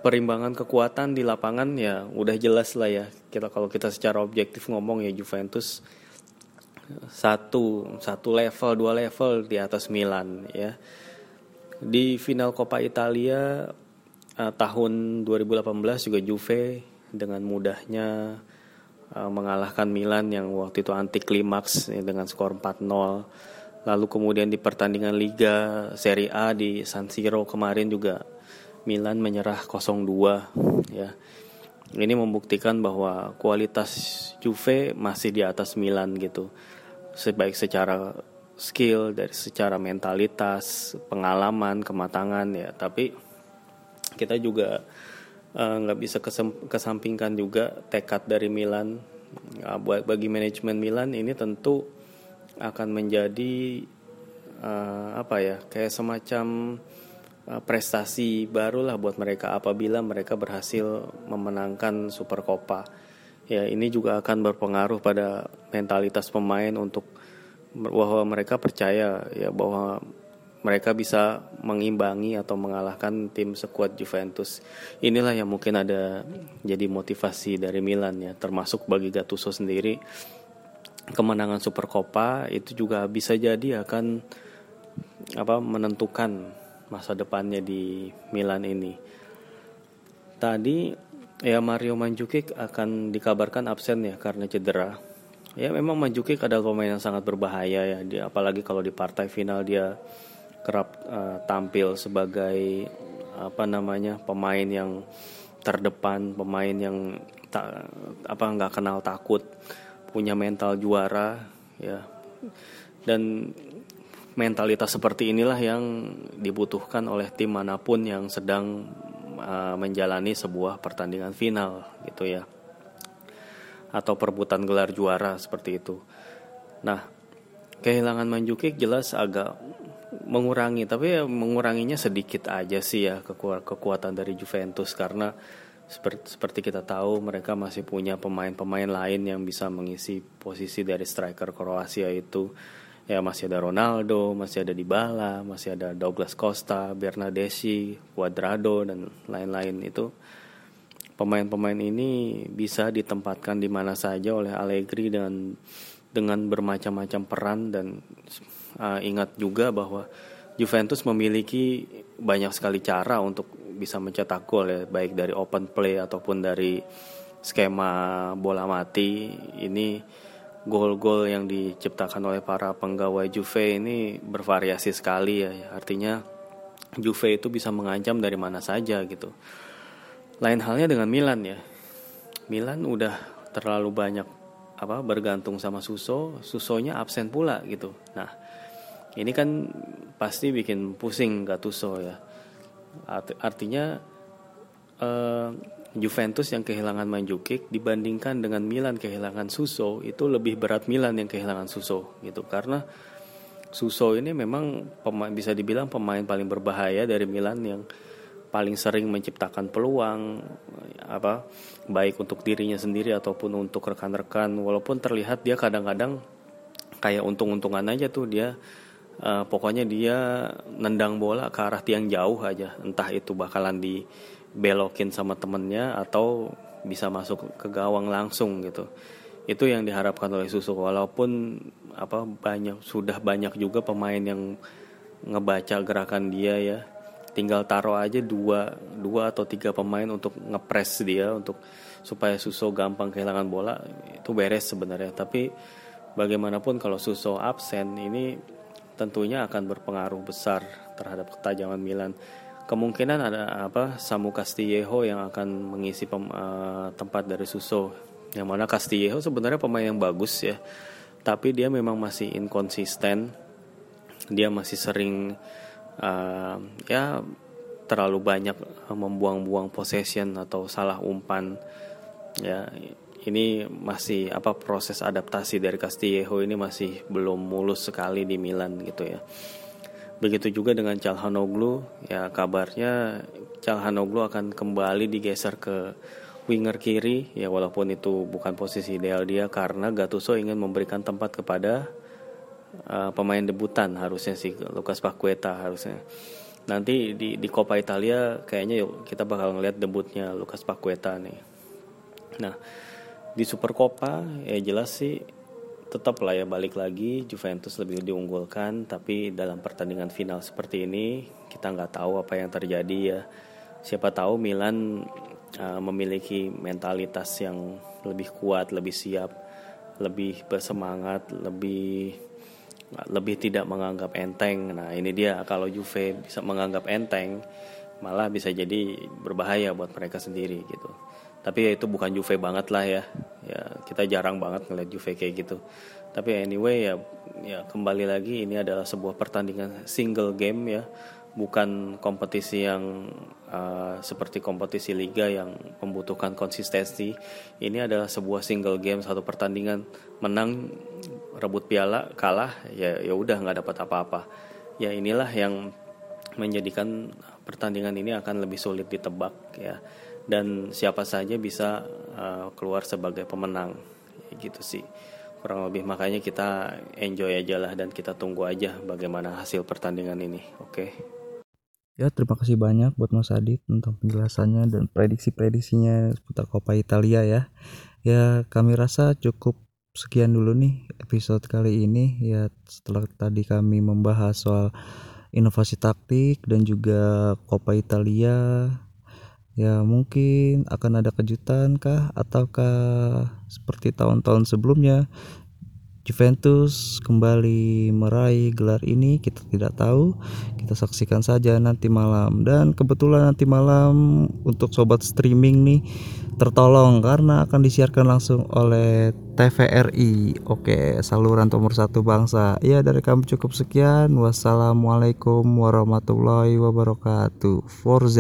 perimbangan kekuatan di lapangan ya udah jelas lah ya kita kalau kita secara objektif ngomong ya Juventus satu satu level dua level di atas Milan ya di final Coppa Italia uh, tahun 2018 juga Juve dengan mudahnya uh, mengalahkan Milan yang waktu itu anti klimaks ya, dengan skor 4-0 lalu kemudian di pertandingan Liga Serie A di San Siro kemarin juga Milan menyerah 0-2 ya. Ini membuktikan bahwa kualitas Juve masih di atas Milan gitu. Sebaik secara skill dari secara mentalitas, pengalaman, kematangan ya. Tapi kita juga eh, nggak uh, bisa kesampingkan juga tekad dari Milan. Uh, bagi manajemen Milan ini tentu akan menjadi uh, apa ya kayak semacam uh, prestasi barulah buat mereka apabila mereka berhasil memenangkan Super Copa ya ini juga akan berpengaruh pada mentalitas pemain untuk bahwa mereka percaya ya bahwa mereka bisa mengimbangi atau mengalahkan tim sekuat Juventus. Inilah yang mungkin ada jadi motivasi dari Milan ya, termasuk bagi Gattuso sendiri kemenangan Super Copa itu juga bisa jadi akan apa menentukan masa depannya di Milan ini. Tadi ya Mario Mandzukic akan dikabarkan absen ya karena cedera. Ya memang Mandzukic adalah pemain yang sangat berbahaya ya, dia apalagi kalau di partai final dia kerap uh, tampil sebagai apa namanya pemain yang terdepan, pemain yang tak apa nggak kenal takut, punya mental juara ya dan mentalitas seperti inilah yang dibutuhkan oleh tim mana pun yang sedang uh, menjalani sebuah pertandingan final gitu ya. Atau perebutan gelar juara seperti itu. Nah, kehilangan Manjukic jelas agak mengurangi tapi ya menguranginya sedikit aja sih ya kekuatan dari Juventus. Karena seperti, seperti kita tahu mereka masih punya pemain-pemain lain yang bisa mengisi posisi dari striker Kroasia itu ya masih ada Ronaldo, masih ada Dybala, masih ada Douglas Costa, Bernadeschi, Cuadrado dan lain-lain. Itu pemain-pemain ini bisa ditempatkan di mana saja oleh Allegri dan dengan bermacam-macam peran dan uh, ingat juga bahwa Juventus memiliki banyak sekali cara untuk bisa mencetak gol ya baik dari open play ataupun dari skema bola mati. Ini gol-gol yang diciptakan oleh para penggawa Juve ini bervariasi sekali ya artinya Juve itu bisa mengancam dari mana saja gitu. Lain halnya dengan Milan ya. Milan udah terlalu banyak apa bergantung sama Suso Susonya absen pula gitu. Nah ini kan pasti bikin pusing Gattuso ya. Artinya uh, Juventus yang kehilangan Mandzukic dibandingkan dengan Milan kehilangan Suso itu lebih berat Milan yang kehilangan Suso gitu. Karena Suso ini memang pemain bisa dibilang pemain paling berbahaya dari Milan yang paling sering menciptakan peluang apa baik untuk dirinya sendiri ataupun untuk rekan-rekan. Walaupun terlihat dia kadang-kadang kayak untung-untungan aja tuh dia uh, pokoknya dia nendang bola ke arah tiang jauh aja. Entah itu bakalan dibelokin sama temennya atau bisa masuk ke gawang langsung gitu. Itu yang diharapkan oleh Susu walaupun apa banyak sudah banyak juga pemain yang ngebaca gerakan dia ya. Tinggal taruh aja dua dua atau tiga pemain untuk ngepres dia untuk supaya Suso gampang kehilangan bola itu beres sebenarnya. Tapi bagaimanapun kalau Suso absen ini tentunya akan berpengaruh besar terhadap ketajaman Milan. Kemungkinan ada apa Samu Castillejo yang akan mengisi pem, uh, tempat dari Suso. Yang mana Castillejo sebenarnya pemain yang bagus ya, tapi dia memang masih inkonsisten. Dia masih sering uh, ya terlalu banyak membuang-buang possession atau salah umpan. Ya, ini masih apa proses adaptasi dari Castillejo ini masih belum mulus sekali di Milan gitu ya. Begitu juga dengan Calhanoglu, ya kabarnya Calhanoglu akan kembali digeser ke winger kiri ya walaupun itu bukan posisi ideal dia karena Gattuso ingin memberikan tempat kepada uh, pemain debutan harusnya sih Lucas Paqueta harusnya. Nanti di di Coppa Italia kayaknya yuk kita bakal ngeliat debutnya Lucas Paqueta nih. Nah, di Super Copa ya jelas sih tetap lah ya balik lagi Juventus lebih diunggulkan tapi dalam pertandingan final seperti ini kita nggak tahu apa yang terjadi ya. Siapa tahu Milan uh, memiliki mentalitas yang lebih kuat lebih siap lebih bersemangat lebih lebih tidak menganggap enteng. Nah ini dia kalau Juve bisa menganggap enteng malah bisa jadi berbahaya buat mereka sendiri gitu tapi ya itu bukan Juve banget lah ya. Ya kita jarang banget ngeliat Juve kayak gitu. Tapi anyway ya ya kembali lagi ini adalah sebuah pertandingan single game ya. Bukan kompetisi yang uh, seperti kompetisi liga yang membutuhkan konsistensi. Ini adalah sebuah single game satu pertandingan menang rebut piala kalah ya ya udah nggak dapat apa-apa. Ya inilah yang menjadikan pertandingan ini akan lebih sulit ditebak ya dan siapa saja bisa uh, keluar sebagai pemenang. Gitu sih. Kurang lebih. Makanya kita enjoy aja lah dan kita tunggu aja bagaimana hasil pertandingan ini. Oke? Okay? ya terima kasih banyak buat Mas Adit tentang penjelasannya dan prediksi-prediksinya seputar Coppa Italia ya. Ya kami rasa cukup sekian dulu nih episode kali ini. Ya setelah tadi kami membahas soal inovasi taktik dan juga Coppa Italia ya mungkin akan ada kejutan kah? Ataukah seperti tahun-tahun sebelumnya Juventus kembali meraih gelar ini? Kita tidak tahu. Kita saksikan saja nanti malam. Dan kebetulan nanti malam untuk sobat streaming nih tertolong karena akan disiarkan langsung oleh TVRI oke saluran nomor satu bangsa. Ya dari kami cukup sekian. Wassalamualaikum warahmatullahi wabarakatuh. Forza